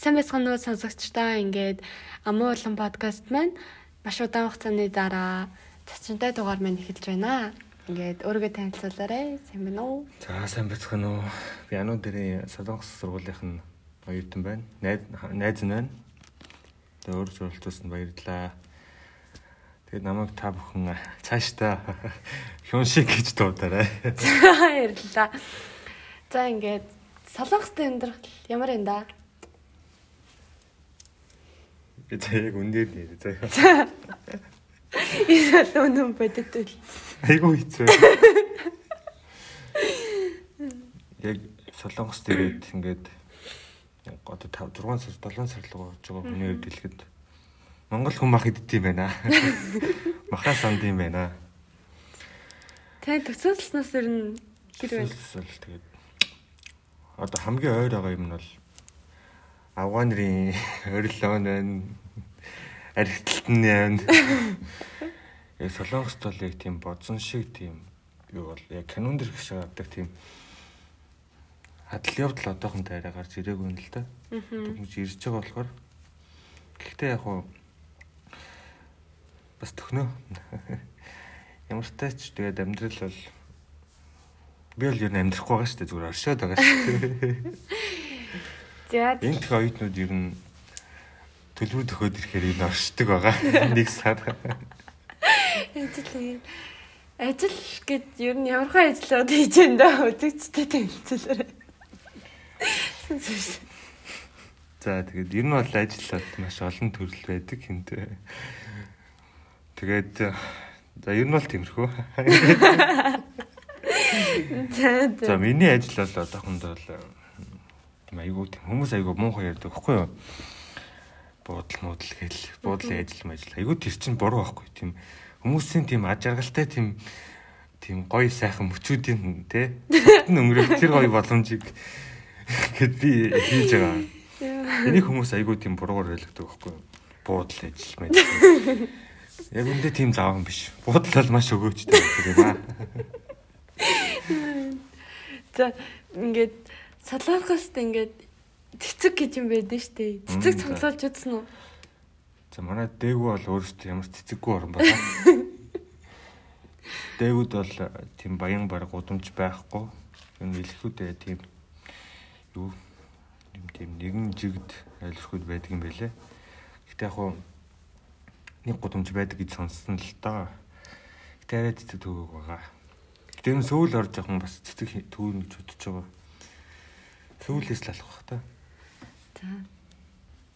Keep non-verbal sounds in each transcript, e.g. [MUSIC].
Сайн байцгаана уу сонсогчдоо ингээд Амуу улан подкаст маань маш удаан хугацааны дараа цачинтай дугаар маань эхэлж байна. Ингээд өөрийгөө танилцуулаарай. Сайн байна уу? За сайн байцгаана уу. Би Ану дээрээ Солонгос сургуулийнх нь оюутан байна. Найз найз нь байна. Тэгээ өөрөө зорилтуулсанд баярлалаа. Тэгээд намайг та бүхэн цаашдаа [LAUGHS] хён шиг гэж дуудаарай. За [LAUGHS] баярлалаа. За ингээд Солонгост амьдрах ямар юм да? Би заяаг үнээр нэр заяа. [LAUGHS] Энэ өнөө бодит үл. Айгу хэцүү. Яг Солонгост ирээд ингээд одоо 5 6 сар 7 сар л болж байгаа хүний үед хэлэхэд Монгол хүн мах иддэг юм байна. [LAUGHS] Махаа санд юм байна. Тэ төсөөлснөөс ер нь хэр байна? Төсөөлөл тэгээд одоо хамгийн ойр байгаа юм нь бол Афган нарын [LAUGHS] орилон байна. Архитектурны байна. Яг Солонгост бол яг тийм бодсон шиг тийм юу бол яг канон дэр шиг авдаг тийм хадл явдал одоохондоо арай гарч ирээгүй юм л да. Тэгмж ирж байгаа болохоор гэхдээ яг хуу бас төхнөө. Ямар ч тач тэгээд амьдрал бол би бол юу амьдрахгүй байгаа шүү дээ зүгээр оршоод байгаа шүү. За Энэ их оюутнууд ер нь төлбөр төхөөд ирэхээр энэ оршдог байгаа. [LAUGHS] Нэг сар. ажил ажил гэд ер нь ямархай ажлууд хийж энэ даа үзэгчтэй танилцуулаарай. За тэгээд ер нь бол ажиллаад маш олон төрөл байдаг хинтээ. Тэгээд за ер нь бол тиймэрхүү. За миний ажил бол одоохондоо л тийм айгуу тийм хүмүүс айгуу муухай ярьдаг байхгүй юу? Буудал муудал гэл буудлын ажил мажил айгуу тэр чинь буруу байхгүй тийм хүмүүсийн тийм аж аргалтай тийм тийм гоё сайхан мөчүүдийн те өнгөрөх тэр гоё боломжийг [LAUGHS] гэд би хийж байгаа. Энийг хүмүүс айгуу тийм буруугаар ойлгодог байхгүй юу? Буудал ажил мажил. Яг үндэ тийм зааван биш. Буудал бол маш өгөөжтэй байдаг юм аа. За ингээд Солонгост ингээд цэцэг гэж юм байдаг шүү дээ. Цэцэг цуглуулж үзсэн үү? За манай дээгүү бол өөрөөсөө ямар цэцэггүй орон байна. [LAUGHS] Дээгүүд бол тийм баян баг гудамж байхгүй. Энэ илхүүдээ тийм юу юм тийм нэгэн жигд айлшгууд байдаг юм байлээ. Гэтэ яг хуу нэг гудамж байдаг гэж сонссон л доо. Гэтэ арай цэцэг төгөөг байгаа. Гэтэ энэ сүүл орж явах нь бас цэцэг төвөн гэж бодож байгаа. Сүүлээс л алах бах та. За.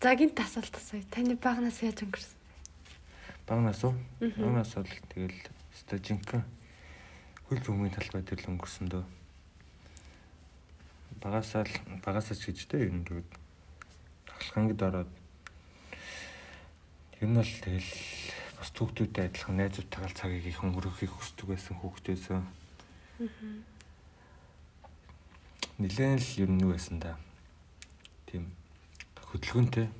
За гинт асуулт асууя. Таны багнаас яаж өнгөрсөн? Багнаас уу? Багнаас бол тэгэл стажинка хөл зүүмийн талбай дээр л өнгөрсөн дөө. Багасаа л багасаа ч гэж дээ ер нь тэгвэл ахлахангид ороод ер нь бол тэгэл бас түүхтүүдтэй адилхан найзуудтайгаа цагийг их өнгөрөхийг хүсдэг байсан хүүхдээсээ. Нилээн л ер нь юу байсан да. Тийм хөдөлгөөнтэй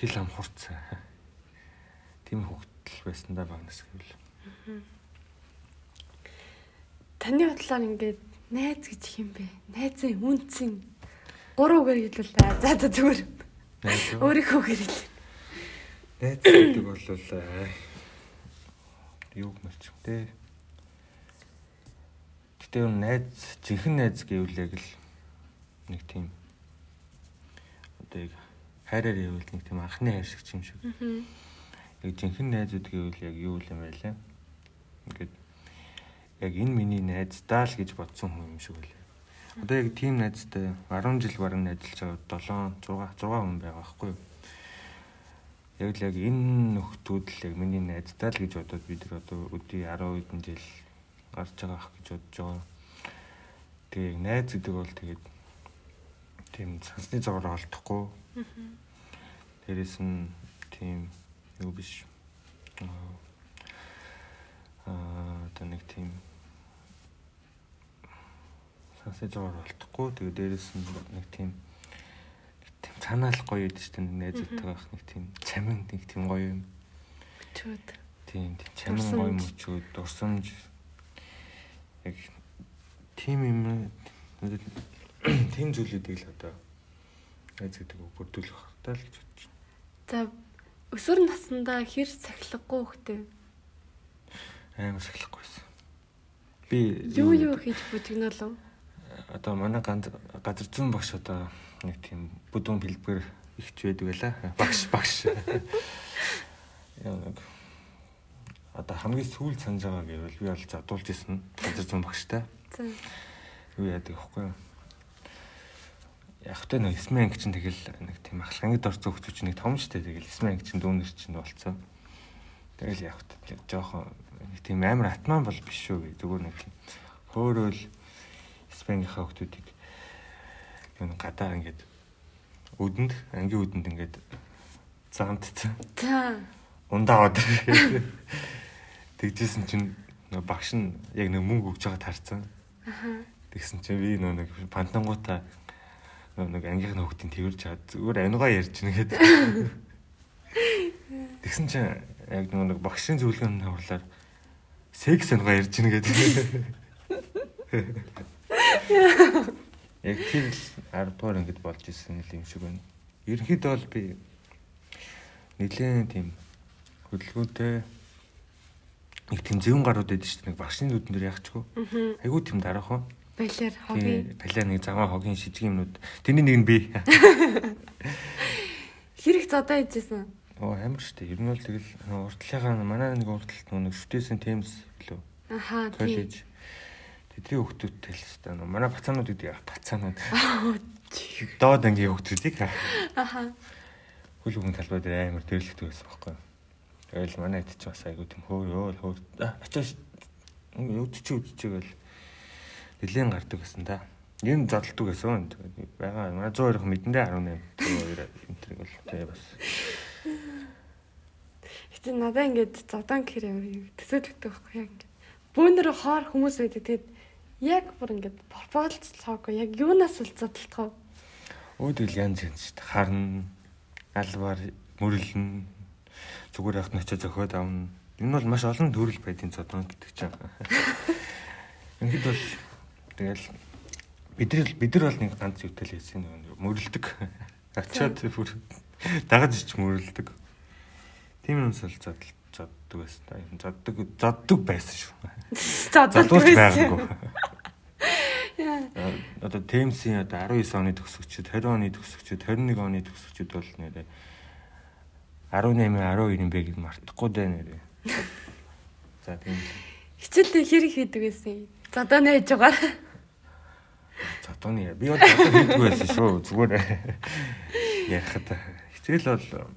хил ам хурц. Тийм хөвгтөл байсан да багнас гэвэл. Таны бодлоор ингээд найз гэж юм бэ? Найзын үнцэн 3 үгээр хэлвэл за за зүгээр. Өөрийнхөө хэл. Найз гэдэг бол юу гэмэрч юм те. Гэтэ нь найз жинхэнэ найз гэвэл яг л нэг тийм одоо яг хайраар ивэл нэг тийм анхны хайр шиг юм шиг. Яг жинхэнэ найзууд гэвэл яг юу юм лээ? Ингээд яг энэ миний найздаа л гэж бодсон хүн юм шиг байлаа. Одоо яг тийм найзтай 10 жил баран ажиллаж байгаа 7 6 6 хүн байгаа байхгүй юу? Яг л яг энэ нөхдүүд л яг миний найздаа л гэж бодоод бид нар одоо өдий 10 хэдэн жил гарч байгаа ах гэж бодож байгаа. Тэгээ найз гэдэг бол тэгээд тийм цансны зовоор олдохгүй. Дээрэс нь тийм юу биш. Аа одоо нэг тийм цансны зовоор олдохгүй. Тэгээ дээрэс нь нэг тийм тийм цаанаал гоё байдаг шүү дээ найзуудтай байх нэг тийм чамин нэг тийм гоё юм. Чүүд. Тийм тийм чамин гоё мөчүүд дурсамж яг тийм юм [COUGHS] тийм зүйлүүдийг л одоо найз гэдэг үг бүрдүүлэх хэрэгтэй л гэж бодож байна. За өсвөр насндаа хэр сахилахгүй хөхтэй. Амар сахилахгүйсэн. Би Юу юу хийж бүжигнолов? одоо манай ганц газар зүүн багш одоо нэг тийм бүдүүн бэлбэр ихч байдаг байлаа. [LAUGHS] Багш багш. [LAUGHS] Яа нэг одоо хамгийн сүүл санаж байгаа гэвэл би бол задуулж исэн газар зүүн багштай. Юу яадаг вэ? Яг тэ нэг эсмэн анги чинь тэгэл нэг тийм ахлагангид орсон чинь нэг том штэ тэгэл эсмэн анги чинь дүүнер чинь болцсон. Тэгэл яг тэ жоохон нэг тийм амар атман бол биш шүү гэ зүгээр нэг тийм хөөрөөл эсмэнгийнхаа хүмүүсийг юу гадаа ингээд үдэнд ангийн үдэнд ингээд заамтцсан. За. Ундаа од. [LAUGHS] Тэгжсэн чинь багш нь яг нэг мөнгө өгж байгаа тарцсан. Аха. Тэгсэн чинь би нөө нэг пантангуута нөө нэг ангийнхны хүүхдийн тэрвэрж чад зүгээр анигаа ярьж нэгэд. Тэгсэн чинь яг нэг багшийн зөвлөгөөний хаврлаар секс анигаа ярьж нэгэд. Яг тэр л 10 дугаар ангид болж исэн юм шиг байна. Ерөнхийдөө бол би нэлээд тийм хөдөлгөөнтэй нэг тийм зөвөн гарууд байдаг шүү дээ. Нэг багшийн нүдэн дээр ягчгүй. Айгуу тийм дараахан. Балер хоги. Балиар нэг заваа хогийн шижиг юмнууд. Тэрний нэг нь би. [LAUGHS] Хэрэг зодоо хийжсэн. Оо амар штэ. Ер нь бол тэгэл уртлынхаа манай нэг урталт нэг шүтээсэн темс лөө. Аха. Тийм. Тэдний хүүхдүүдтэй л хэвээр манай бацаанууд гэдэг бацаанууд. [LAUGHS] Доод ангийн хүүхдүүдийг Аха. хөл өгөн талбай дээр амар дэрлэгдэг байсан байхгүй. Тэгэл манай хэд ч бас айгу тийм хөөр ёо хөөр очоош өвдөж өвдөжгээл нэлээд гардаг гэсэн да. Ийм зодтолдог гэсэн. Бага 102 мэдэндээ 18 2 энтриг бол тий бас. Гэтэ надаа ингээд зодон гэхэр юм төсөөлөгдөг байхгүй яг ингээд. Бөөнөр хоор хүмүүс байдаг. Тэгээд яг бүр ингээд пропозалцаагүй яг юунаас л зодтолтгоо. Өөдөл янз янз шүү дээ. Харна, албаар мөрлөн зүгээр явах нь очиж зөхөөд авна. Энэ бол маш олон төрөл байдгийн зодон гэдэг чинь. [LAUGHS] Ингээд бол тэгэл бид бид нар бол нэг ганц юутай л хэлсэн нэг мөрлөдөг. Очоод бүр дагаж ич мөрлөдөг. Тийм юмс л зодтол зоддог байсан та. Юм зоддог зоддог байсан шүү. Задуулж байсан. байгаагүй. А, Одоо Темсийн одоо 19 оны төгсөгчд, 20 оны төгсөгчд, 21 оны төгсөгчд бол нэрээ 18 12 бэ гэж мартахгүй дээ нэрээ. За тийм. Хичээлдээ хэрэг хийдэг байсан. Зодоо нээж байгаа. За тооны би бол хийдгүй байсан шүү. Зүгээр ярихад хичээл бол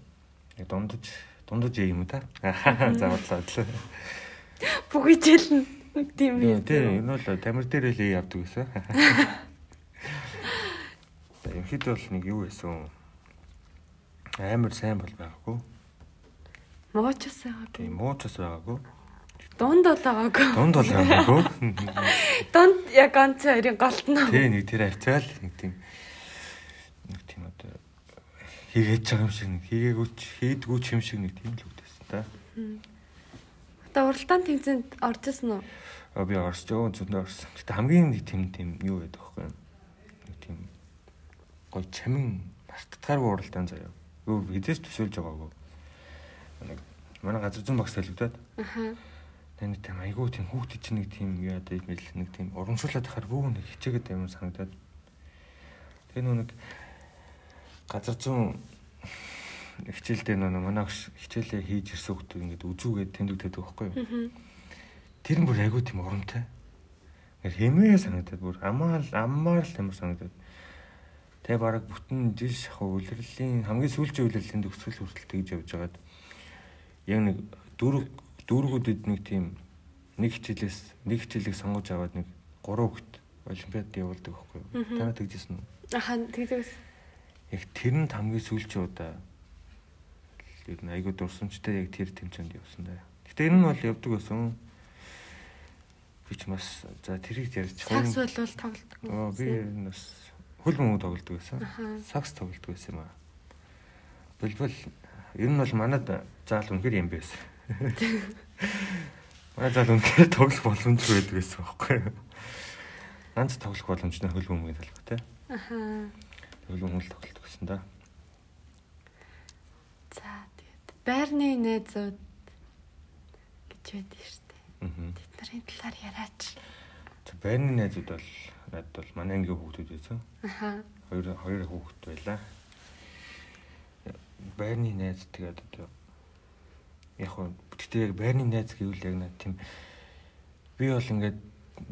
нэг дундаж дундаж юм та. За бодлоо. Бүх хичээл нь тийм юм. тийм энэ бол тамир дээр л явдаг гэсэн. За ерхэд бол нэг юу байсан. Амар сайн бол байгаагүй. Моочос байгаа. Тийм муучас байгаагүй. Дунд бол байгаагүй. Дунд бол байгаагүй. Дунд яг ганц хоёрын голт нь. Тий нэг тэр авчаал нэг тийм нэг тийм одоо хийгээд байгаа юм шиг нэг хийгээгүй ч хийдгүү ч юм шиг нэг тийм л үгтэйсэн та. Одоо уралдаан тэмцээнд оржсэн уу? А би орсч өө зөндөө орсон. Гэтэ хамгийн нэг тийм тийм юу байдаг вэ? Нэг тийм гой чамин мартагдгааргүй уралдаан заяа. Юу хизээс төсөөлж байгаагүй. Нэг манай газар зүүн багс талигдаад Аха. Нэг тийм айгүй тийм хүүхд чинь нэг тийм юм бэл нэг тийм урамшуулаад тахаар бүү нэг хичээгээд юм санагдаад. Тэгээ нэг газар зүүн хичээлдээ нөө манай хичээлээ хийж ирсэн хүүхдүүд ингээд үзүүгээд тэмдэгдээд байгаа байхгүй юу? Тэр нь бүр айгүй тийм урамтай. Ингээд хэмээ санагдаад бүр амаал аммаар л ямар санагдаад. Тэгээ бараг бүтэн жил шахуу үлрэлийн хамгийн сүүлийн үлрэлийн төгсгөл хүртэл тэгж явж байгаад яг нэг дөрөв дөрвгүүдэд нэг тийм нэг хичээлээс нэг хичээлийг сонгож аваад нэг гурав хөлт олимпиад явуулдаг байхгүй юу? Танаа тэгжсэн үү? Аха тэгдэгс. Яг тэр нь хамгийн сүүлчийн удаа ер нь айгүй дурсамжтай яг тэр тэмцээнд явсан даа. Гэтэ энэ нь бол явдаг байсан. Би ч бас за тэрийг ярьж Сакс бол тоглолдог. Аа би энэ бас хөл мөнгө тоглодог байсан. Сакс тоглодог байсан юм аа. Бэлбэл ер нь бол манад заал үнэхээр юм байсан. [LAUGHS] Манай заал үнэхээр тоглох боломжгүй байдаг байсан байхгүй юу? Ганц тоглох боломжтой хөл бөмбөгийн талбай тий. Аха. Тэгэл өмнө л тоглолт гэсэн да. За тэгээд байрны найзууд гэж байдаг шүү дээ. Аа. Тэдний талаар яраач. За байрны найзууд бол надад бол манай ангийн хүүхдүүд байсан. Аха. Хоёр хоёр хүүхэд байлаа. Байрны найз тэгээд одоо яг хөө гэхдээ яг байрны найз гэвэл яг над тийм би бол ингээд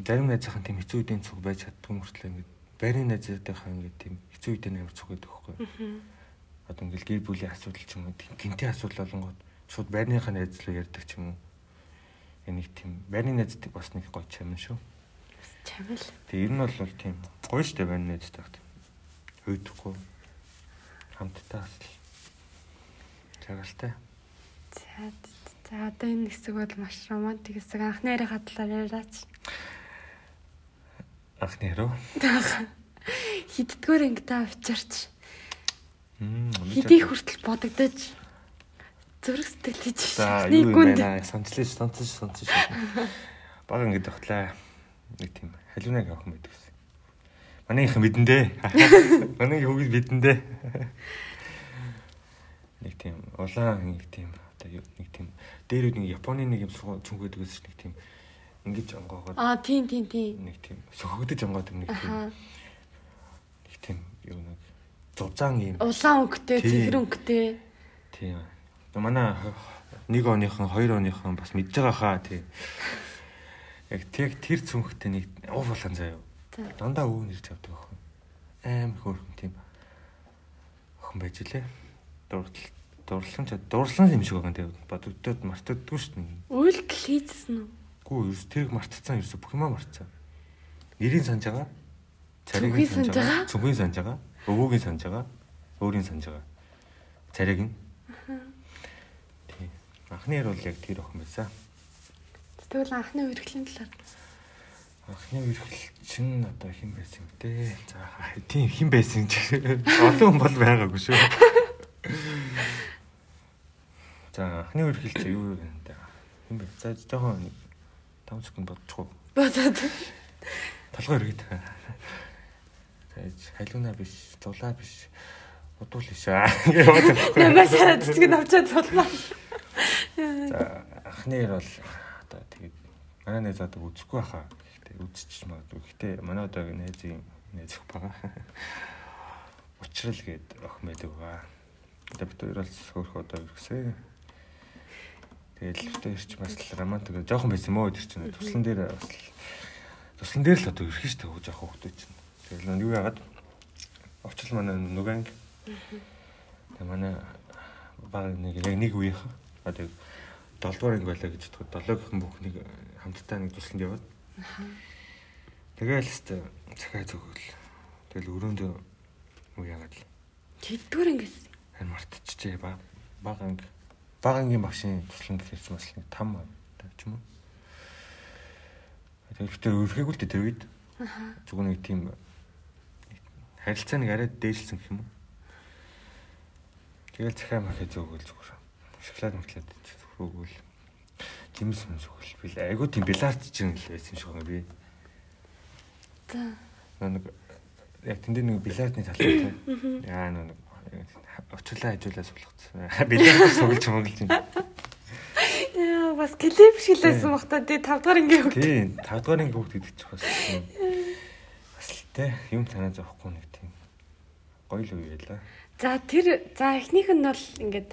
зарим найзынхаа тийм хэцүү үеийн цуг байж чаддгүй мөртлөө ингээд байрны найзуудынхаа ингээд тийм хэцүү үедээ амар цуг гэдэг байхгүй. Одоо ингээд гэр бүлийн асуудал ч юм уу гинтийн асуудал болонгод шууд байрныхаа найз руу ярьдаг ч юм уу. Энийг тийм байрны найздаг бас нэг гоё чамн шүү. Чамил. Тэгээ ер нь бол тийм гоё штэ байрны тийм. Хөөдөхгүй хамтдаа бас л чагалтай. За одоо энэ хэсэг бол маш романтик хэсэг. Анхны ярихаа талаар яраач. Анхны яруу. [LAUGHS] Хиддгөр ингэ та авчирч. Хэдий хүртэл бодогдож зүрх сэтгэл хийж юу юм гүнд. бэ? Сонцлж сонцож сонцож. Бага ингэ тогтлаа. Нэг тийм халуунаг авах юм байдаг гэсэн. Манайх мэдэн дээ. [LAUGHS] Манайх хүүгд мэдэн дээ. Нэг тийм улаан нэг тийм юу- нэг тийм дээр нэг Японы нэг юм цүнхээд гэсэн нэг тийм ингэж онгоогоод Аа тийм тийм тийм. нэг тийм сөхөгдөж онгоод нэг тийм нэг тийм юу нэг зузаан юм Улаан өнгөтэй, Тийм. цэгэр өнгөтэй. Тийм. Манай нэг оныхон, хоёр оныхон бас мэдж байгаа хаа тий. Яг тэг тэр цүнхтэй нэг ув болон заяа. За. Дандаа өвөн ирж авдаг охин. Аим хөөрхөн тийм охин байж лээ. Дурлал дурлан ч дурлан юм шиг байгаа тийм бодогдоод мартагддгүй шүү дээ. Үйлдэл хийжсэн үү? Гүү ерөөс тэрийг мартцсан ерөөс бүх юмаа мартцсан. Нэрийг санаж байгаа. Цүнхийг санаж байгаа? Цүнхийг санаж байгаа. Өвөөгийн санаж байгаа. Өөрийн санаж байгаа. Царийг нь. Тийм. Анхны ярь бол яг тэр охин байсан. Тэгвэл анхны үргэлжлэлийн талаар. Анхны үргэлжлэлчин одоо хэн байсан юм бэ? За тийм хэн байсан ч [LAUGHS] олон хүн бол байгаагүй шүү. [LAUGHS] За анхны үргэлжлэлч юу вэ? Хэн бэ? За жоохон 5 секунд бодчихоо. Бодоод. Толгой өргөд. Тэгэж халиуна биш, зулаа биш. Удуул биш аа. Намаас хараад цэцэг навчаад сулмаа. За анхны ярь бол одоо тэгээд манай найз одоо үзэхгүй хаа. Гэхдээ үзчих магадгүй. Гэхдээ манай одоогийн найзын найз их байгаа. Учрал гээд байдаг байгаа. Одоо бид хоёр бол хөөх одоо ирсэн. Тэгээд л бид ирч бас романтик жоохон байсан мөө тэр чинь туслан дээр бас туслан дээр л одоо ирэх шүү дээ жоохон хөвгтэй чинь. Тэгээд л юу яагаад очил манай нүгэн. Тэгээд манай баг нэг яг нэг үеийнх одоо 7 дугаар анги байлаа гэж бодоход 7 гихэн бүхнийг хамтдаа нэг тусланд яваад. Тэгээл хэвээр цахаа зөвгөл. Тэгэл өрөөндөө юу яагаад л Хэддүгээр ингэсэн. харин мартчихжээ баг баг анги баг ангийн багшийн туслан гэхэрч бас нэг 5 тавьч юм уу. Тэгэл битэр өрхөйгүй л дээ тэр үед. Зүгээр нэг тийм харилцаа нэг арай дээшлсэн гэх юм уу. Тэгэл захаа махаа зөвгөл зүгээр. Шоколад мэтлээд зөвгөл. Жимс юм зөвгөл. Би айгуу тийм билард чинь л байсан шиг байна би. За. Нэг яг тэнд нэг билардны талбай [COUGHS] тийм. Яа нэг очлаа хажуулаа суулгацсан. Билард сугалж мөглж байна. Яа, бас клип шиг лээсэн бах та тий 5 дахь ингээ хөг. Тийм, 5 дугаар анги бүгд идэж бас тийм. Бас л те юм танаа зовхгүй нэг тийм гоё л үе байлаа. За тэр за эхнийх нь бол ингээд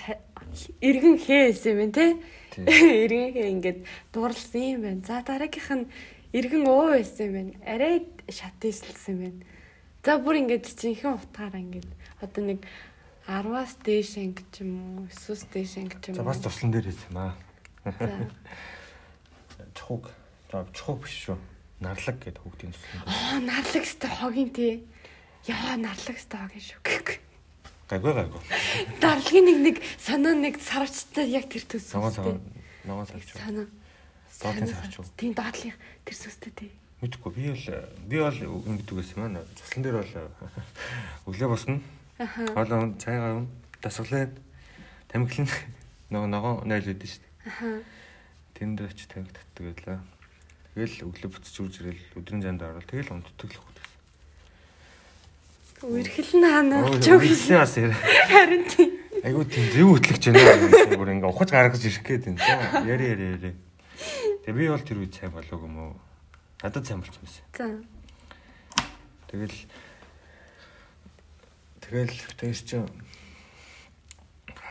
эргэн хээ байсан юм байна тий. [LAUGHS] Тийм. Эргэн хээ ингээд дурлсан юм байна. За дараагийнх нь эргэн уу байсан юм байна. Арай шат ийсэлсэн юм байна. За бүр ингээд жинхэнэ утгаараа ингээд одоо нэг 10-аас дээш анги ч юм уу, 9-өөс дээш анги ч юм За уу. бас туслан дээр хэлсэн аа. За. [LAUGHS] Чухуг. За чухуг биш шүү. Нарлаг гэдэг хүүхдийн туслан. Аа, нарлаг өстэй хогийн тий. Яа, нарлаг өстэй хогийн шүү. Гайгүй гайгүй. Дарлагын нэг нэг санаа нэг сарвчтай яг тэр төс. Ногоон сав ногоон савч. санаа. Доотлын Санаа сарвч? Тийм доотлын тэр сүстэй тий. Мэдхгүй би бол би бол ингэдэг байсан маань. Туслан дээр бол [LAUGHS] өглөө босно. Аха. Хоолоо цайгаа юм. Дасглаад тамхилн нөгөө ногоон нойл өгдөн шүү дээ. Тэнд очиж тамхи татдаг байлаа. Тэгэл өглөө буцаж үрж ирэл өдрийн занд орол тэгэл унтдаг л хөх. Үргэлэн хаана чөг Үгүй бас яа. харин тийм. Айгуу тийм зөв хөтлөгч байна. Бүр ингээ ухаж гаргаж ирэх гээд байна. Яри яри яри. Тэгээ би бол тэр үед сайн болоог юм уу? Надад сайн болсон байсан. За. Тэгэл тэгэл тэгээс чи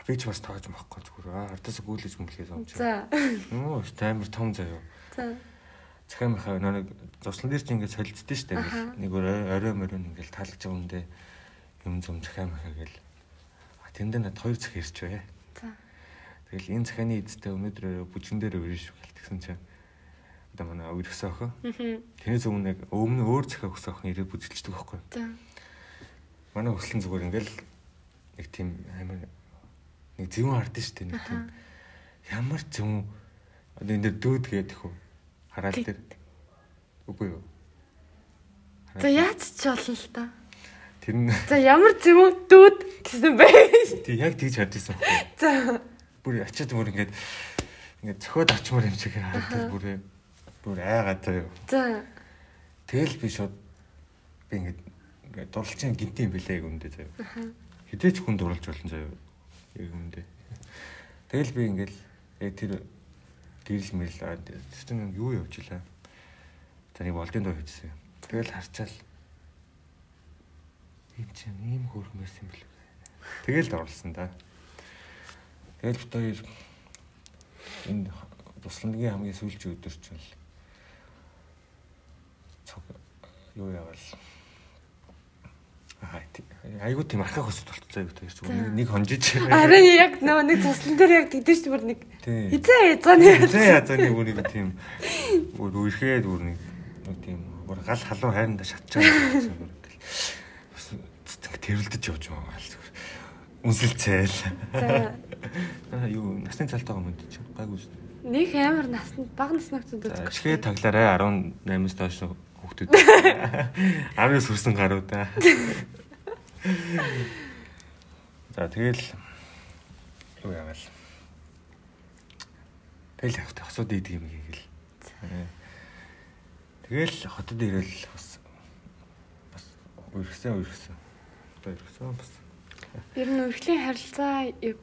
би ч бас тоож махгүй зүгээр аа ардаас гүйлэж мүлхээс авч. За. Нөө амар том заяа. За. Захаа махаа нэг цуслан дээр чи ингээд солилцдээ штэ. Нэг орой морин ингээд таалж байгаа юмдээ юм зам захаа махаа гэл. А тэндээ над хоёр зах ирч бай. За. Тэгэл энэ захааны эзтэй өнөөдөр бүжин дээр өрнө шүү гэл тэгсэн чинь одоо манай өргөсөн охин. Тэрнээс өмнө нэг өмнө өөр захаа өгсөн охин ирээд бүжиглждэг байхгүй. За. Манай хөслөн зүгээр ингээл нэг тийм амар нэг зөвөн хардсан шүү дээ нэг тийм ямар зөвөн одоо энэ дээр дөөд гэдэг хөө хараал дээр үгүй юу За яаж ч болно л да. тэр нь За ямар зөв дүүд гэсэн бэ? [LAUGHS] тий яг тийж харж байсан За. бүр ачаад бүр ингээд ингээд цохоод авчмаар юм шиг харагдал бүр бүр айгаад заяа За. тэгэл би шууд би ингээд ингээд дурлалчин гинти юм бэлээ юмдээ заяа. Хідээч хүн дурлж болно заяа. Юмдээ тэгэл би ингээд яг тэр гэрэл мэрэл тэр юу явж илаа за нэг болдын доо хийжсэн тэгэл харчаал энэ чинь ийм хөрхмэс юм бэл тэгэл дурлсан да. Тэгэл бит хоёр энэ тусламгийн хамгийн сүүлчийн өдөр чинь цог юу яавал Аа айгуу тийм архах хөсөд болтцоо айгуу тийм зүгээр нэг хонжиж. Харин яг нөгөө нэг туслан дээр яг тэгдэж бүр нэг хизээ яцааны. Зэ язааны бүр нэг тийм бүр үерхэд бүр нэг тийм бүр гал халуун хайранда шатчаа. Бас цэцэг тэрвэлдэж явж байгаа л зүгээр. Үнсэлцээл. За. Юу насны цалтайгаа мэд чи гайгүй шүү. Нэг амар насанд бага насны хүмүүс үздэг. шигээ таглаарай 18-аас доош хүүхдүүд. 19 хүрсэн [LAUGHS] гаруудаа. За тэгэл юу яавал. Тэгэл явах тасууд идэг юм гээл. Тэгэл хотод ирэл бас бас үргэсэн үргэсэн. Одоо үргэсэн бас. Ер нь өрхлийн харилцаа яг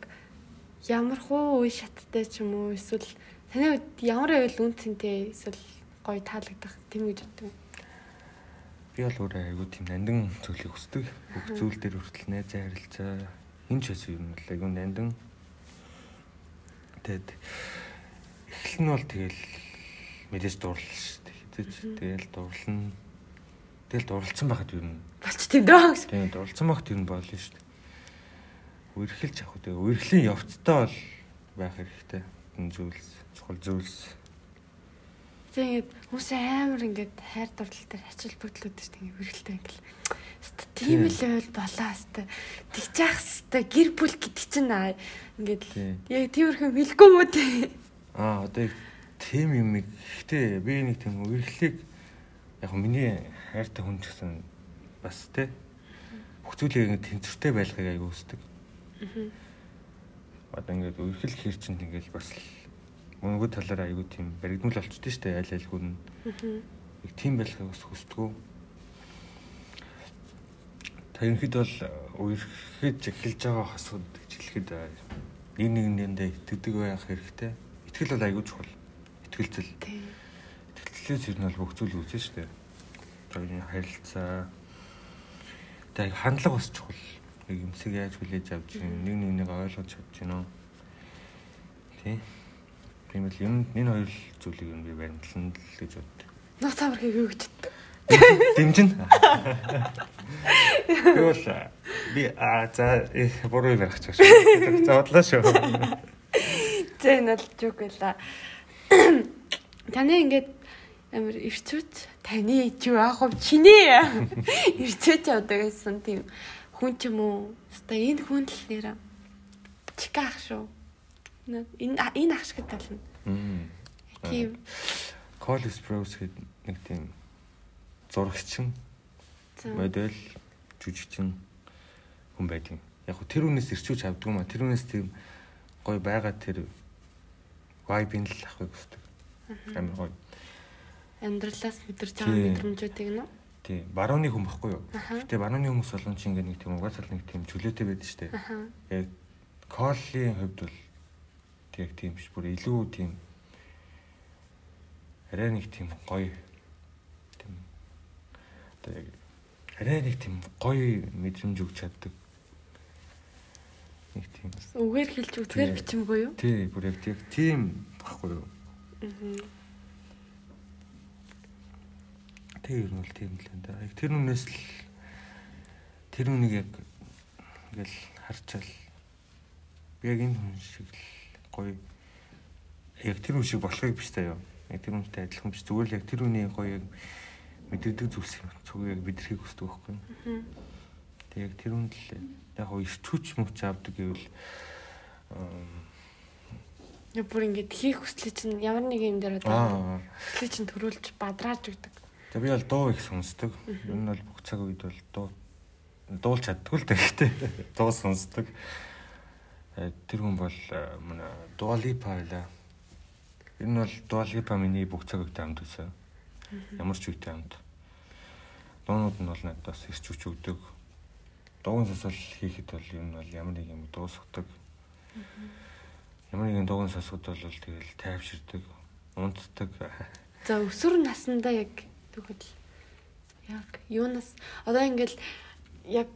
ямар хуу үе шаттай ч юм уу эсвэл таны хувьд ямар байвал үнцэнтэй эсвэл гоё таалагдах тийм гэж боддог. Би бол өөрөө айгуу тийм нандин зүйлийг хүсдэг. Бүх зүйл дээр хүртэл найзаа харилцаа энэ ч байсан юм л айгуу нандин. Тэгэд эхлэл нь бол тэгэл мэдээж дурлал шүү дээ. Хэзээ ч тэгэл дурлал. Тэгэл дурлцсан байхад юу юм. Болч тийм дөө. Тэгээ дурлцсан байхад юу болно шүү дээ. Үерхэлж авах үү. Үерхлийн явцтай бол байх хэрэгтэй. Энэ зүйлс чухал зүйлс. Тэгээд хүмүүс амар ингээд хайр дурлал дээр ачаал бүтлүүд шүү дээ үргэлтэй ингээл. Хэвээ тийм л байвал болоо хэвээ. Тэгчих хэвээ гэр бүл гэдэг чинь аа ингээд яг тиймэрхүү хэлгүй мүү тий. Аа одоо тийм юм ихтэй би нэг тийм үерхлийг яг миний хайртай хүн ч гэсэн бас те бүх зүйлийг тэнцвэртэй байлгахыг аяг үздэг. Одоо ингээд үерхэл хэр чинь ингээд бас л мөнгө талаар аягүй тийм баригдмал болчихдээ штэ аль аль хүн яг тийм байлгахыг бас хүсдэг. Тэрнхэд бол үерхэд эхэлж байгаа хасууд гэж хэлэхэд нэг нэгэндээ итгэдэг байх хэрэгтэй. Итгэл бол аягүй чухал. Итгэлцэл. Тий. Итгэлцлээс ер нь бол бүх зүйл үүснэ шүү дээ. Хоёрын харилцаа. Тэг хандлага бас чухал. Нэг юмсыг яаж хүлээж авч чинь нэг нэгнийг ойлгож чадж гинөө. Тий. Тийм л юм энэ хоёр зүйлийг юм би баримтлан л гэж боддог. Нууц амархыг юу гэж боддог. Дэмжин. Бол би а за э, буруу ярих ч шүү. За бодлоо шүү. За энэ бол жок байла. Таны ингээд амар ирчүүч таны юу аах вэ? Чиний ирчүүч явдаг гэсэн тийм хүн ч юм уу? Хаста энэ хүн л нэр чика ах шүү. Энэ энэ ах шиг. Мм. Тийм. College Bros гэдэг нэг тийм зурагчин модель жүжигчин хүн байдаг. Яг хөө тэр хүнээс ирчүүч авдаг юм а. Тэр хүнээс тийм гоё байгаа тэр vibe-ийг л авахыг хүсдэг. Амар гоё. Амьдралаас мэдэрч Тийм. байгаа мэдрэмжүүдийг нөө. Тий. Барууны хүн баггүй юу? Гэтэ барууны хүмүүс болон чи ингээд нэг тийм угаасаа л нэг тийм чөлөөтэй байдаг штэ. Яг коллийн хувьд бол тэг тийм биш. Бүр илүү тийм арай нэг тийм гоё тийм одоо яг арай нэг тийм гоё мэдрэмж өгч чаддаг. Нэг тийм. Үгээр хэлж үгээр Тий. бичимгүй юу? Тий, бүр яг тийм тийм баггүй юу? Аа. Тэг ер нь бол тийм л энэ. Яг тэр үнээс л тэр үнийг яг ингээл харчаал би яг энэ хүн шиг л гоё яг тэр хүн шиг болохыг биш таа юу. Яг тэр хүнтэй адилхан биш. Зүгээр л яг тэр үний гоё яг мэдэрдэг зүйлс юм. Цуг яг бидрхийг хүсдэг байхгүй юу? Тэг яг тэр үнд л яг гоё ирчүүч мөч авдаг гэвэл Яг бүр ингэж хийх хүслээ чинь ямар нэг юм дээр одоо хүслээ чинь төрүүлж бадрааж өгдөг. За би бол дуу их сонсдог. Ер нь бол бүх цаг үед бол дуу дуулж чаддгүй л дээ гэхдээ [LAUGHS] дуу сонсдог. Тэр хүн бол Дуалипа байлаа. Ер нь бол Дуалипа миний бүх цаг үед хамт байсан. Ямар ч үетэй хамт. Дуунууд нь бол надад бас ирч хүч өгдөг. Дуугийн сонсол хийхэд бол ер нь бол ямар нэг юм дуусгадаг. Ямар нэгэн дуугийн сонсоход бол тэгэл тайвширдаг, унтдаг. За өсвөр насндаа яг тэгвэл яг юунаас одоо ингээл яг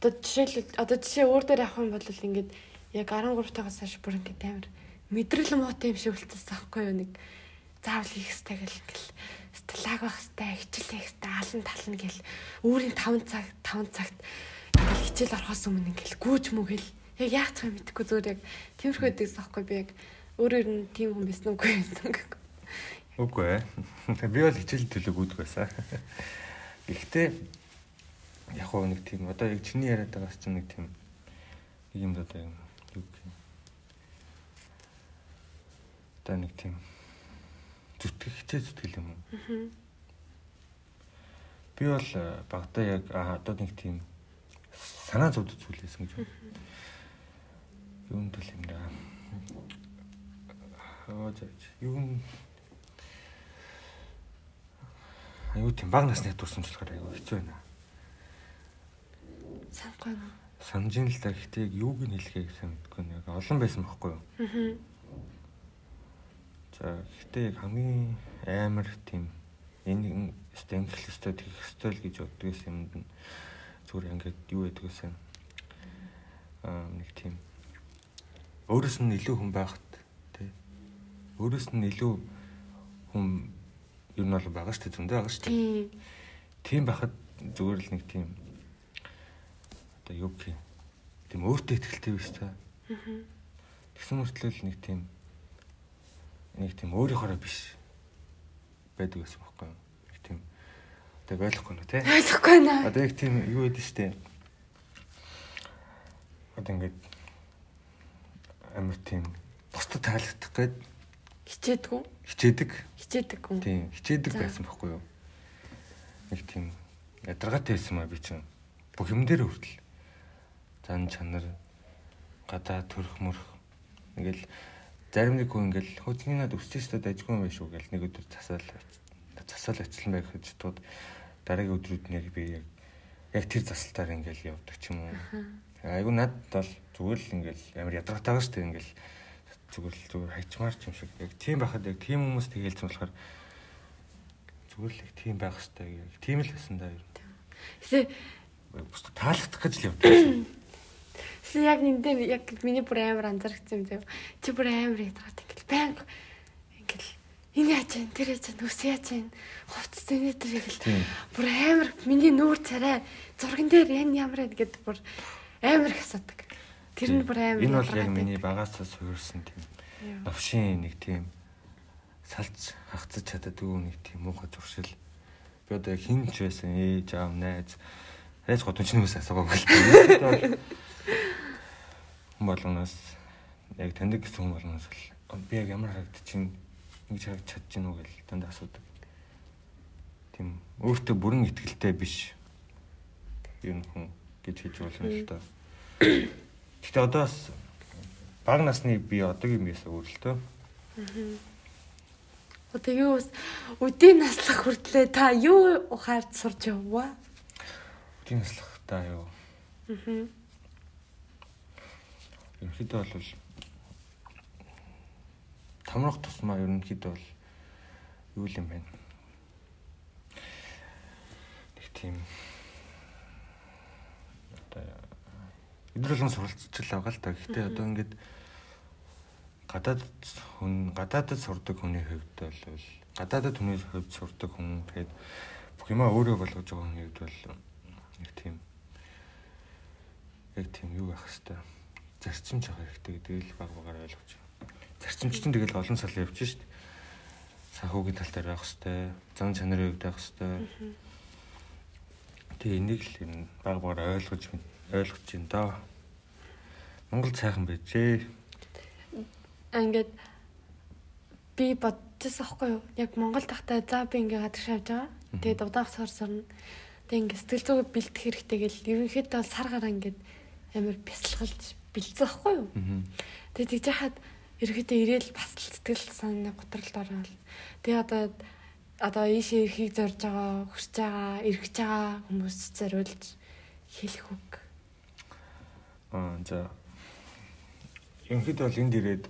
одоо жишээл одоо жишээ өөр дээр авах юм бол ингээд яг 13 тагаас хойш бүр ингээд амар мэдрэл муутай юм шиг үлдсэн байхгүй юу нэг заавал хийх хэрэгтэй гэл ингээл сталаг байх хэрэгтэй хичээл хийх хэрэгтэй алан тална гэл өөрийн 5 цаг 5 цагт ингээл хичээл орохоос өмнө ингээл гүүж мүгэл яг яах цаг мэдэхгүй зүгээр яг тиймэрхүү байдагс байхгүй би яг өөрөөр нь тийм хүн байсан үгүй байсан гэхгүй Үгүй ээ. Би бол хичээл төлөв үүдг байсан. Гэхдээ яг хоо нэг тийм одоо яг чиний яриад байгаас чинь нэг тийм юм одоо юм юу гэх юм. Одоо нэг тийм зүтгэх хичээл зүтгэл юм уу? Аа. Би бол э, багтаа яг одоо нэг тийм санаа зовдөж зүйлээсэн гэж байна. Юунд төл юм даа. Аа заач. Юу Аюу тийм баг насны дурсамж болохоор аюу хэцүү байна. Санахгүй юу? Санаж ин л да гэхдээ яг юуг нь хэлэхээ гэсэн мэдгүй нэг олон байсан байхгүй юу? Аа. За гэхдээ яг хамгийн амар тийм энэ стенглэх өстой тэгэх өстой л гэж боддог гэсэн юмд нь зүгээр ингээд юу байдаг гэсэн аа нэг тийм өөрөөс нь илүү хүн байхад тий өөрөөс нь илүү хүн ер нь бол байгаа шүү дээ зөндөө байгаа шүү дээ Тийм. тийм байхад зүгээр л нэг тийм одоо юу гэх юм? Тийм өөртөө ихтэй биш та. Тэгсэн мөртлөө нэг тийм нэг тийм өөрийнхоороо биш байдаг гэсэн байхгүй юу? Нэг тийм одоо ойлгохгүй нэ тий Ойлгохгүй наа. одоо яг тийм юу байдаг штэ одоо ингээд амар тийм бусдад таалагдах гээд Хичээдгүү. хичээдэг. Хичээдэг хүн. тийм хичээдэг байсан байхгүй юу? Нэг тийм ядаргаатай байсан маа би чинь. Бүх юм дээр хүртэл зан чанар гадаа төрөх мөрөх ингээл зарим нэг хүн ингээл хөөцний над өсч өстөд ажгүй юм биш үү? гэл нэг өдөр засаал засаал очилсан байх гэж тууд дараагийн өдрүүд яг би яг яг тэр засалтаар ингээл явдаг ч юм уу. Айгу над бол зүгээр л ингээл амар ядаргаатай байгаа шүү дээ ингээл зүгээр л зүгээр хайчмаар ч юм шиг. Яг тийм байхад яг тийм хүмүүс тэгэлцэн болохоор зүгээр л яг тийм байх хэрэгтэй. Яг тийм л байсан да ер нь. Бус таалагдах гэж л явдаг байсан [CLEARS THROAT] чи яг энд дээр яг миний бүр амар анзаарчихсан юм заяа. Чи бүр амар ядраад ингээл баян ингээл энэ яаж вэ? Тэр яаж вэ? Нүс яаж вэ? Хувцс зэний тэр ингээл бүр амар миний нүүр царай зурган дээр энэ ямар вэ гэд бүр амар их асуудаг. Тэр нь бүр амар энэ бол яг миний багасаа суурсан тийм Яа. новшин нэг тийм салж хагцаж чаддаггүй нэг тийм муухай зуршил би одоо яг хин ч байсан ээж аав найз найз годомчнээс асуугагүй л [LAUGHS] хүн болгоноос яг таньдаг гэсэн хүн болгоноос л би яг ямар харагдчихин ингэж харагд чадчихна уу гэл танд асуудаг тийм өөртөө бүрэн ихтгэлтэй биш юм хүн гэж хэлж болно л доо Гэтэ одоо бас баг насны би одоогийн биесээ өөрлөлтөө. Одоо юу бас үдийн наслах хүртлээ та юу ухаард сурч яваа? Үдийн наслах та юу? Аа. Ерөнхийдөө бол тамрах тусмаа ерөнхийдөө бол юу юм бэ? Нэг тийм одоо өдрөлөн суралцчихлаа байгаа л та. Гэхдээ одоо ингээд гадаад хүн гадаадд сурдаг хүний хувьд бол гадаадд хүний хувьд сурдаг хүн тэгээд бүх юмаа өөрөө болгож байгаа хүний хувьд бол нэг тийм яг тийм юу байх хэвээр зарчимч авах хэрэгтэй гэдгийг л баг багаар ойлгож байна. Зарчимч чинь тэгэл олон сал явж шít. Санхүүгийн тал дээр байх хэвээр, зан чанарын хувьд байх хэвээр. Тэгээ энийг л энэ баг багаар ойлгож ойлгож байна доо. Монгол сайхан байжээ. Ингээд би бодчихсон аахгүй юу? Яг Монгол тахтай за би ингээ гадагш явж байгаа. Тэгээд удаах сар сарна. Тэгээд ингээ сэтгэл зүгээ бэлдэх хэрэгтэй гэл ерөнхийдөө сар гараа ингээд амар бясалгалж бэлдсэн аахгүй юу? Тэгээд тэгж яхад ерөнхийдөө ирээл бас л сэтгэл санааны готролд ороод. Тэгээ одоо одоо ийшээ эрхийг зорж байгаа, хүсэж байгаа, эргэж байгаа хүмүүс зориулж хэлэх үг. Аа за. Ерөнхийдөө бол энд ирээд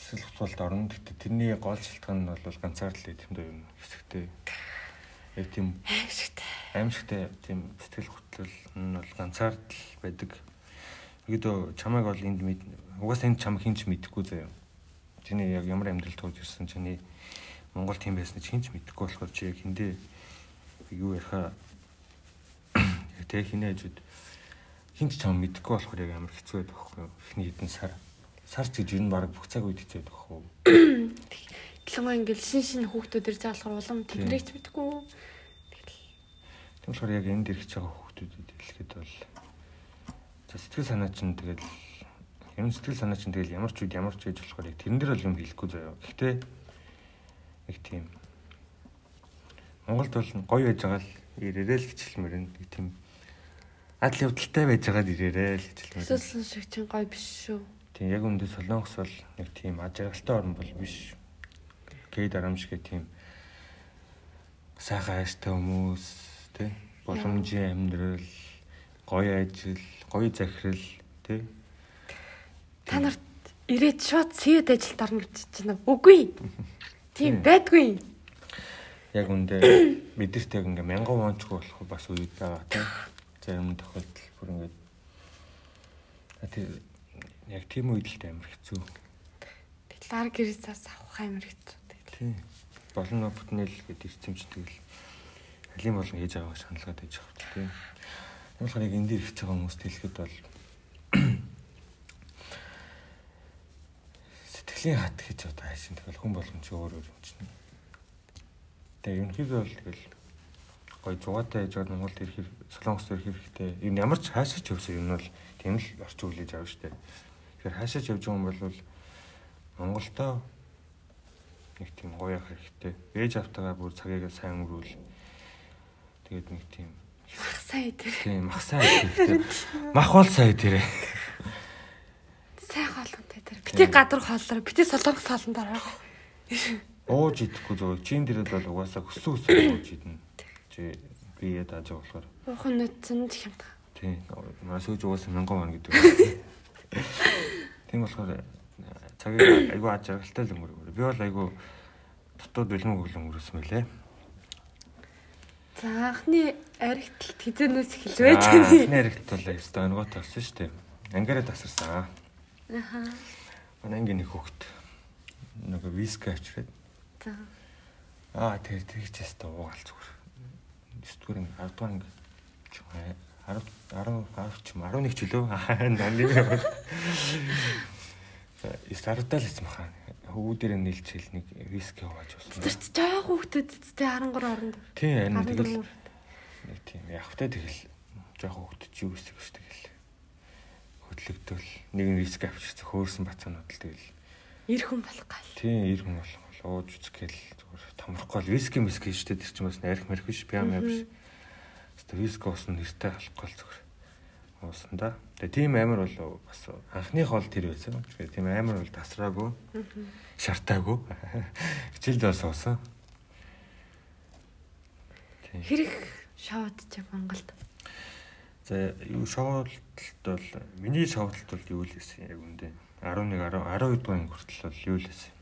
эсвэл хуцуулд орно. Гэтэ тэрний гол шалтгаан нь бол ганцаар л юм даа юм хэсэгтэй. Яг тийм аимшигтай. Аимшигтай тийм сэтгэл хөдлөл нь бол ганцаар л байдаг. Ерөнхийдөө чамайг бол энд мэд угаасаа энд чам хинч мэдэхгүй заяа. Чиний яг ямар амьдрал туулж ирсэн чиний Монгол тийм байсныг хинч мэдэхгүй болохоор чи яг хиндээ юу ярихаа [COUGHS] тэг хинээжүүд хинч чам мэдэхгүй болохоор яг амар хэцүү байдаг байхгүй юу? Эхний хэдэн сар. Сар ч гэж ер нь баг бүх цаг үед хэцүү байдаг хөө. [COUGHS] Тэглэнгөө ингээл шин шин хүүхдүүд ирж байгаа болохоор улам тэднийг ч мэдэхгүй. Тийм болохоор яг энд ирэх байгаа хүүхдүүдэд хэлэхэд бол сэтгэл санаа чинь тэгэл юм сэтгэл санаа чинь тэгэл ямар ч үед ямар ч гэж болохоор яг тэрэн дээр бол юм хэлэхгүй заяа. Гэхдээ нэг тийм Монголд бол гоё байж байгаа л ирээрээ л хичээлмэр нэг тийм адал явдалтай байж байгаад ирээрээ л хичээлмэр. Эсвэл шиг чинь гоё биш шүү. Тийм яг үндэ солонгос бол нэг тийм ажиргалтай орн бол биш. Гей дарамжиг тийм сайхан хайртай хүмүүс тий боломжийн амьдрал гоё ажил гоё захирал тий та нарт ирээд шууд сэд ажилд орно гэж чинь үгүй. Тийм байдгүй. Яг үндэ бидэрт яг ингээ мянган вончгүй болох бас үед байгаа тий зарим тохиолдол бүр ингээд тэр яг тийм үед л амар хэцүү. Лар гэрээсээс авах амар хэцүү тий. Болон бүтнэл гэдэг ирцэмч тэгэл алим болон хийж байгаа шаналгаад байж байгаа тийм юм болохоор яг энэ дээр ихж байгаа хүмүүст хэлэхэд бол сэтгэлийн хат гэж одоо хайшин тэгэл хүн болгон чи өөр өөр юм чинь. Тэгээ ерөнхийдөө бол тэгэл гой зугаатай яж байгаа Монголд ирэх Солонгост ирэх хэрэгтэй. Энэ ямар ч хаашаач явсан юм бол тийм л орчин хүлээж авна штэ. Тэгэхээр хаашаач явж байгаа юм бол Монголдоо нэг тийм гоё явах хэрэгтэй. Ээж автагаа бүр цагийг сайн өнгөрүүл. Тэгээд нэг тийм мах сая дээр. Тийм мах сая дээр. Мах бол сая дээр. Сайн хоолонтой дээр. Бити гадар хооллоо. Бити солонгос хоолн дараа. Ууж идэхгүй зөв. Чин дээрэл бол угаасаа хөсөн хөсөн ууж идэнэ. Чи бие дааж болохоор. Уухан нүцэн хямдга. Тийм. Масууж угаасаа мянган ван гэдэг. Тийм болохоор цагийг айгүй аж аргалтай л өнгөрөв. Би бол айгүй дотоод бэлмэг өглөө өнгөрөөсөн мөлий. За анхны аригтл хизэнээс эхэлвэ. Анхны аригтл бол ёстой өнгөө тавсан шүү дээ. Ангаараа тасарсан. Аха. Манай ангийн нэг хүүхэд нөгөө виски авчирээд. За. Аа тэр тэр ч яста уугаал зүгээр. 9 дугаар 10 дугаар ингээ 10 10 ч 11 ч үлөө. Аа наны. За стартал хийсэн баха. Хөвгүүдээр нийлж хэл нэг виски хувааж болсон. Тэр ч жоох хүүхдүүд эцтэй 13 оронд. Тийм харин тэгэл нэг тийм явахтай тэгэл жоох хүүхдүүд юу гэсэн гэж тэгэл хөдлөгдөл нэг нь виски авчирсан хөөрсөн бацаанууд л тэгэл ир хүн болох гал. Тийм ир хүн болох гал ууж үзгээл зүгээр томрохгүй л виски миски штэ тэр чинь бас нарих мэрх биш пиам биш. Хэвээ виски уусан нэртэй болохгүй л зүгээр. Уусан да. Тэгээ тийм амар бол бас анхных бол тэр байсан. Тэгэхээр тийм амар бол тасраагүй. Шартаагүй. [LAUGHS] Хичээлд бас уусан. Хэрэг шоудч Монголд. За юу шоудлт бол миний шоудлт бол юу л гэсэн яг үндэ 11 10 12 дугаар хүртэл бол юу л гэсэн.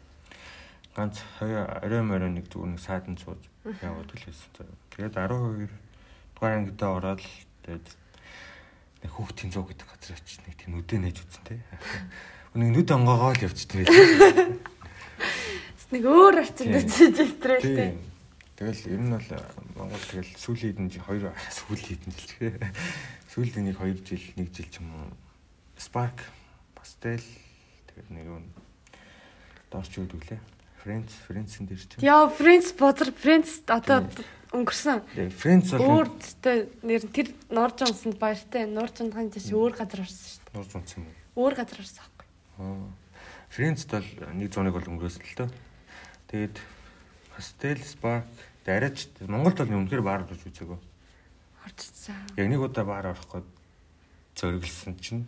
Ганц орой морой нэг зүгээр нэг саадан сууж яваад л байсан. Тэгээд 12 дугаар ангидаа ороод тэгээд хүүхдийн зуу гэдэг газар очиж нэг тийм үдэ нээж үзэн тэ. Нэг нүд онгоогоо л явчихдаг. Нэг өөр орчинд очиж илтрээ тэ. Тэгэл ер нь бол Монгол тэгэл сүүлийн хэдэн жил хоёр сүүлийн хэдэн жил чихээ. Сүүлийн нэг 2 жил 1 жил ч юм уу Spark Pastel тэгээд нэг нь дорч өгдөглээ. Friends Friends-ын дээр чинь. Яа Friends бозар Friends одоо өнгөрсөн. Friends бол өөртөө нэр тэр Норж унсанд баяртай. Норж унтхан чинь өөр газар орсон шүү дээ. Норж унсан юм уу? Өөр газар орсон аахгүй. Аа. Friends бол нэг зууныг бол өнгөрөөсөн л тоо. Тэгээд Pastel Spark дараач Монголд бол үнэхээр баар орж үзээгөө. Орчихсан. Яг нэг удаа баар орох гээд зориглсон чинь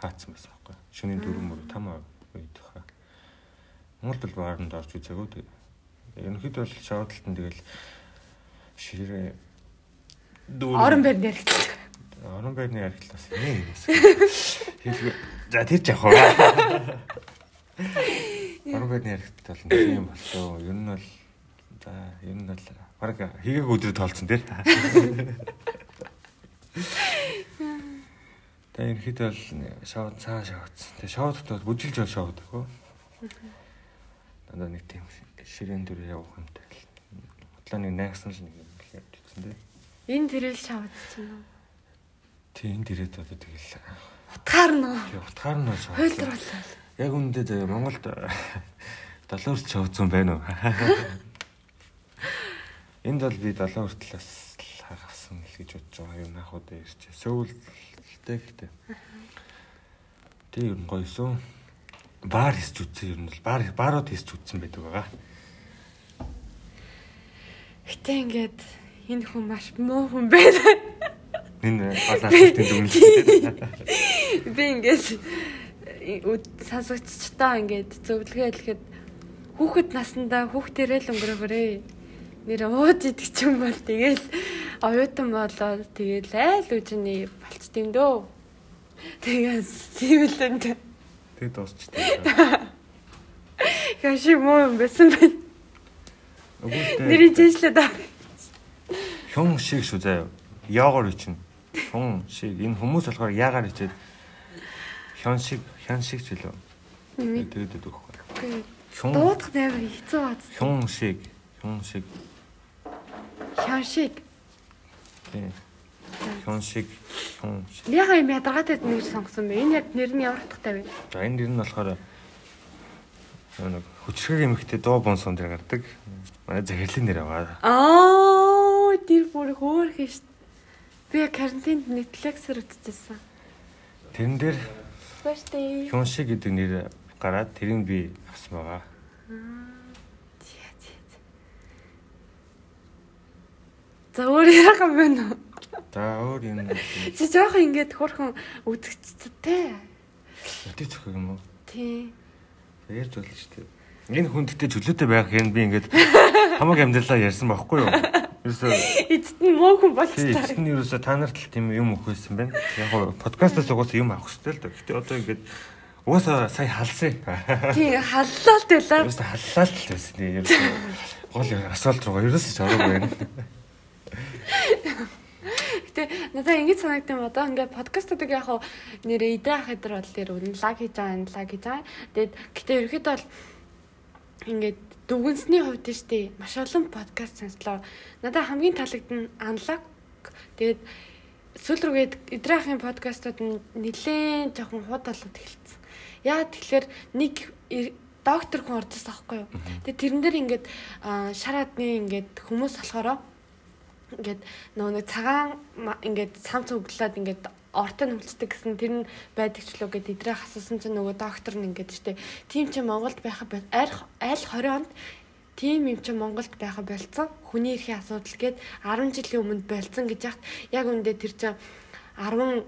хаацсан байсан байхгүй. Шөнийн 4 мөр 5 үед хаа. Монголд бол баарнд орж үзээгөө. Ерөнхийдөө бол шоудалтан тэгэл ширээ Орон байрны яригдл. Орон байрны яригдл бас юм юм. За тэр ч яах вэ? Орон байрны яригдл бол нэг юм болоо. Ер нь бол за ер нь бол баг хийгээг өдрөд тоолцсон тий. Тэгээ ерхэд бол шоуд цаа шоудсан. Тэгээ шоудд бол бүжилж бол шоуд гоо. Дандаа нэг тийм ширээн дүр явах юмтай. Хутлаа нэг найгсан л нэг гэсэн тий. Энэ тэрэл шавдсан уу? Тийм энэ тэрэд одоо тэгэл утгаар нь. Тийм утгаар нь шавд. Хойлруулсан. Яг үүндээ Монголд долоорч шавдсан байна уу? Энд бол би долоо хүртэл бас хагасан л гэж бодож байгаа юм ах удаа ирч. Сөүлтэй гэхдээ. Тэг ер нь гоёсон. Баар хийсч үтсэн ер нь бол баар баарууд хийсч үтсэн байдаг байгаа. Гэтэ ингээд энэ хүн маш муу хүн байна. Энэ балаалтын дүнлээ. Би ингээд сансагчтаа ингээд зөвлөгөө хэлэхэд хүүхэд насандаа хүүхдэрээ л өнгөрөөгөрөө нэр ууж идэх ч юм бол тэгэл оюутан болоод тэгэл айл үжиний болч тийм дөө. Тэгээс тийм л энэ. Тэг дуусчихдээ. Хаши муу юм байсан байна. Нэрийг жишлээд аа. Хүн шиг шүү заяа. Яагаар ичнэ. Хүн шиг энэ хүмүүс болохоор яагаар ичээд хён шиг хян шиг ч үлээ. Тэгээд өгөх байхгүй. Хүн дуудах амар хэцүү бац. Хүн шиг хүн шиг Хян шиг. Тийм. Хян шиг хүн шиг. Яга юм ядаргаатай нэр сонгосон бэ? Энэ яг нэр нь ямар утгатай вэ? За энэ нэр нь болохоор нэг хүчрэг эмэгтэй дуу бонсон дээр гардаг. Манай захирлын нэр аваа. Аа, бүр хөөх шүү. Би карантинд Netflix-ээр үзчихсэн. Тэрэн дээр шиг гэдэг нэр гараад тэрийг би авсан байгаа. Аа. За өөр яах юм бэ нөө? За өөр юм. Чи жоохон ингээд хөрхөн үзэгчтэй. Өдөө зөвхөн юм уу? Тий. Ярьж болно шүү дээ. Энэ хүн гэдэгт чөлөөтэй байх юм би ингээд хамаг амьдралаа ярьсан байхгүй юу? Ерөөсөө эцэд нь муу хүн болчихсон. Эцэд нь ерөөсөө та нарт л тийм юм өгөхөөсөн байна. Яг гоо подкастаас угаасаа юм авах хэрэгтэй л да. Гэтэ одоо ингээд угаасаа сая халсан. Тий, халлаа л байлаа. Ерөөсөө халлаа л байсан. Ерөөсөө гол асуулт руугаа ерөөсөө ч ороогүй байна. Гэтэ надаа ингэж санагдсан одоо ингээд подкастуудыг яг хаа нэрээ идэ ах хэдэр бол тэр үнэн лаг хийж байгаа, лаг хийж байгаа. Тэгээд гэтэ ерөөхдөө бол ингээд дүгнсний хувьд нь штэ маш олон подкаст сонслоо. Надаа хамгийн таалагдсан анлаг. Тэгээд сүүл рүүгээд идрахын подкастууд нь нэлээд жоохон хууд болоод эхэлсэн. Яа тэгэхээр нэг доктор хүн орж ирсэн аахгүй юу. Тэгээд тэрэн дээр ингээд шараадны ингээд хүмүүс болохоро ингээд нөгөө нэг цагаан ингээд самц өглөөд ингээд ортон хөвчдөг гэсэн тэр нь байдаг ч лөө гэд идрээ хассан чинь нөгөө доктор нь ингээд штэ тийм чи Монголд байхад аль аль 20 онд тийм юм чи Монголд байхад болцсон хүний эрхийн асуудал гээд 10 жилийн өмнө болцсон гэж яхад яг үндэ тэр чинь 10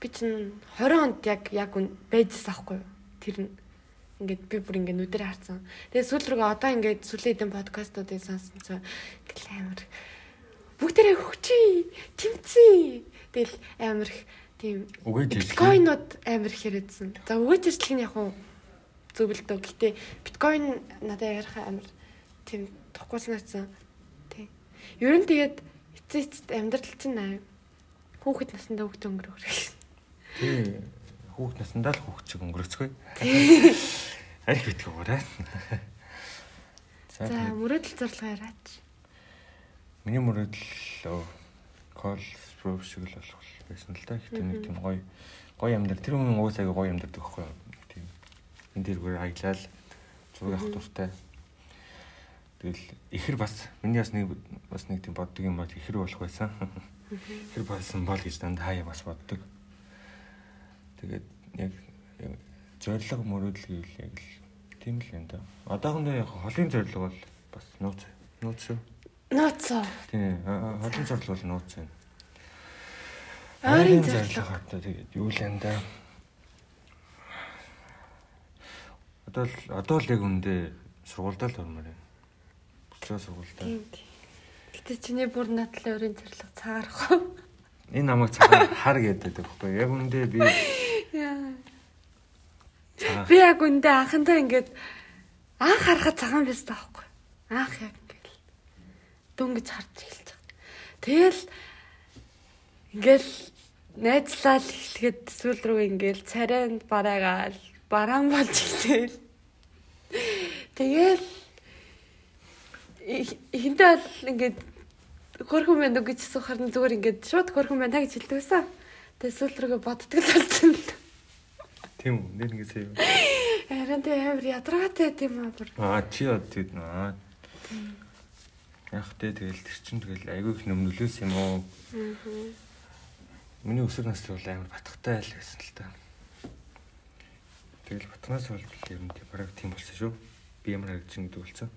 би чинь 20 онд яг яг байжсан аахгүй? Тэр нь ингээд би бүр ингээд нүдэрээ харсан. Тэгээ сүүл рүүгээ одоо ингээд сүүлийн хэдэн подкастуудыг сонссон чинь амар бүгдээрээ хөгчий, тэмцээ. Тэгэл амар их тийм биткойнууд амар их яриадсан. За өгөөж ирчлэх нь яг уу зөвлөдөө. Гэтэ биткойн надад ярих амар тийм тухгүй санагдсан. Тий. Ер нь тэгээд эцээ эцэд амьдрал чинь аа хүүхэд насндаа хүүхд өнгөрөх хэрэг. Тий. Хүүхэд насндаа л хүүхд чиг өнгөрөцгөө. Арих битгий уурай. За мөрөдөл зарлага яраач. Миний мөрөдөл пров шиг л болох байсан л да. Гэтэ нэг тийм гоё гоё амьдар тэр хүн уусаа гоё амьдардаг байхгүй юу? Тийм. Энд тэргээр аялал зураг авах дуртай. Тэгэл ихэр бас миний бас нэг бас нэг тийм боддог юм бол ихэр болох байсан. Ихэр болсон бол гэж дандаа хаяа бас боддог. Тэгээд яг зориг мөрөдөл гэвэл яг л тийм л юм да. Одоохондоо яг холын зориг бол бас нууц нууц шүү. Нууц. Тийм холын зориг бол нууц юм. Ойрын зориг одоо тэгээд юу л юм да. Одоо л одоо л яг үндэ сургуультай л ормоор байна. Буцаа сургуультай. Гэтэ чиний бүр надлын өрийн зориг цаарах. Энэ намайг цагаан хар гэдэг байхгүй яг үндэ би. Би яг үндэ анхандаа ингээд анх харахад цагаан байсан таахгүй. Анх яг ингээд дөнгөж харж эхэлж байгаа. Тэгэл ингээл найзлал эхлэхэд сүүл рүү ингээл царайнд бараагаал бараан болж эхлэв. Тэгэл хинтээ бол ингээд хөрхөн байна уу гэж асуухаар нь зүгээр ингээд шууд хөрхөн байна гэж хэлдэг байсан. Тэгээ сүүл рүүгээ боддог л болсон л. Тийм үү? Нэр ингэсэн юм. Харин тэ амар ядраатай тийм аа. Аа чи яд тийм аа. Яг тэ тэгэл тэр чин тэгэл айгүй их нөмнөлөөс юм уу? Аа. Миний өсөр насны бол амар батхтай айл байсан л та. Тэгэл батнаас бол ер нь тийм бараг тийм болсон шүү. Би ямар харагдаж гэдэг болсон.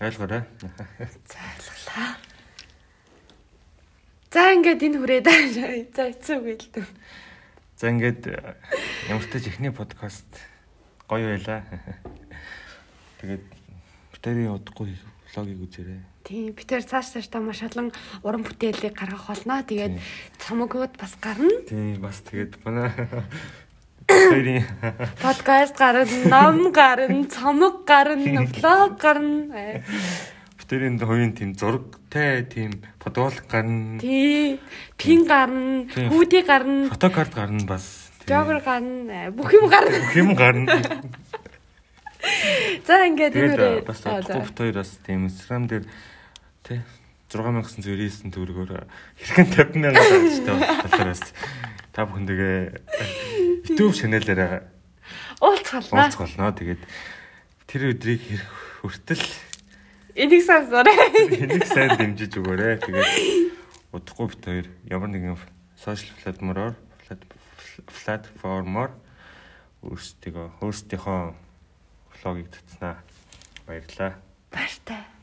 Айлгаарай. За айлглаа. За ингээд энэ хүрээ даа. За эцэг гэлдэв. За ингээд ямар ч ихний подкаст гоё байла. Тэгээд битэрийн удахгүй влогийг үзээрэй. Тийм, битэр цааш цааш та маш олон уран бүтээлийг гаргах болно. Тэгээд цамгууд бас гарна. Тийм, бас тэгээд манай хоёрын [LAUGHS] подкаст гарна, ном гарна, цамг гарна, влог гарна. Битэрийн хоёрын тийм зурагтай тийм фотолог гарна. Тийм, пин гарна, хүүдий гарна, фотокарт гарна бас. Жогер гарна, бүх юм гарна. Бүх юм гарна. [LAUGHS] [LAUGHS] За ингээд энэ бас бит хоёр бас тийм Instagram дээр тий 6999 төгрөгөөр хэрхэн 50 мянга гарчтай болохоор бас та бүхэндээ YouTube channel-аараа уулзгалаа. Уулзгалнаа. Тэгээд тэр өдрийг хэрэг хүртэл энийг сонсоорой. Энийг сайн дэмжиж өгөөрэй. Тэгээд удахгүй бит хоёр ямар нэгэн social platform-оор платформоор өөрсдөө өөрсдийнхөө влогийг татснаа. Баярлалаа. Баяртай.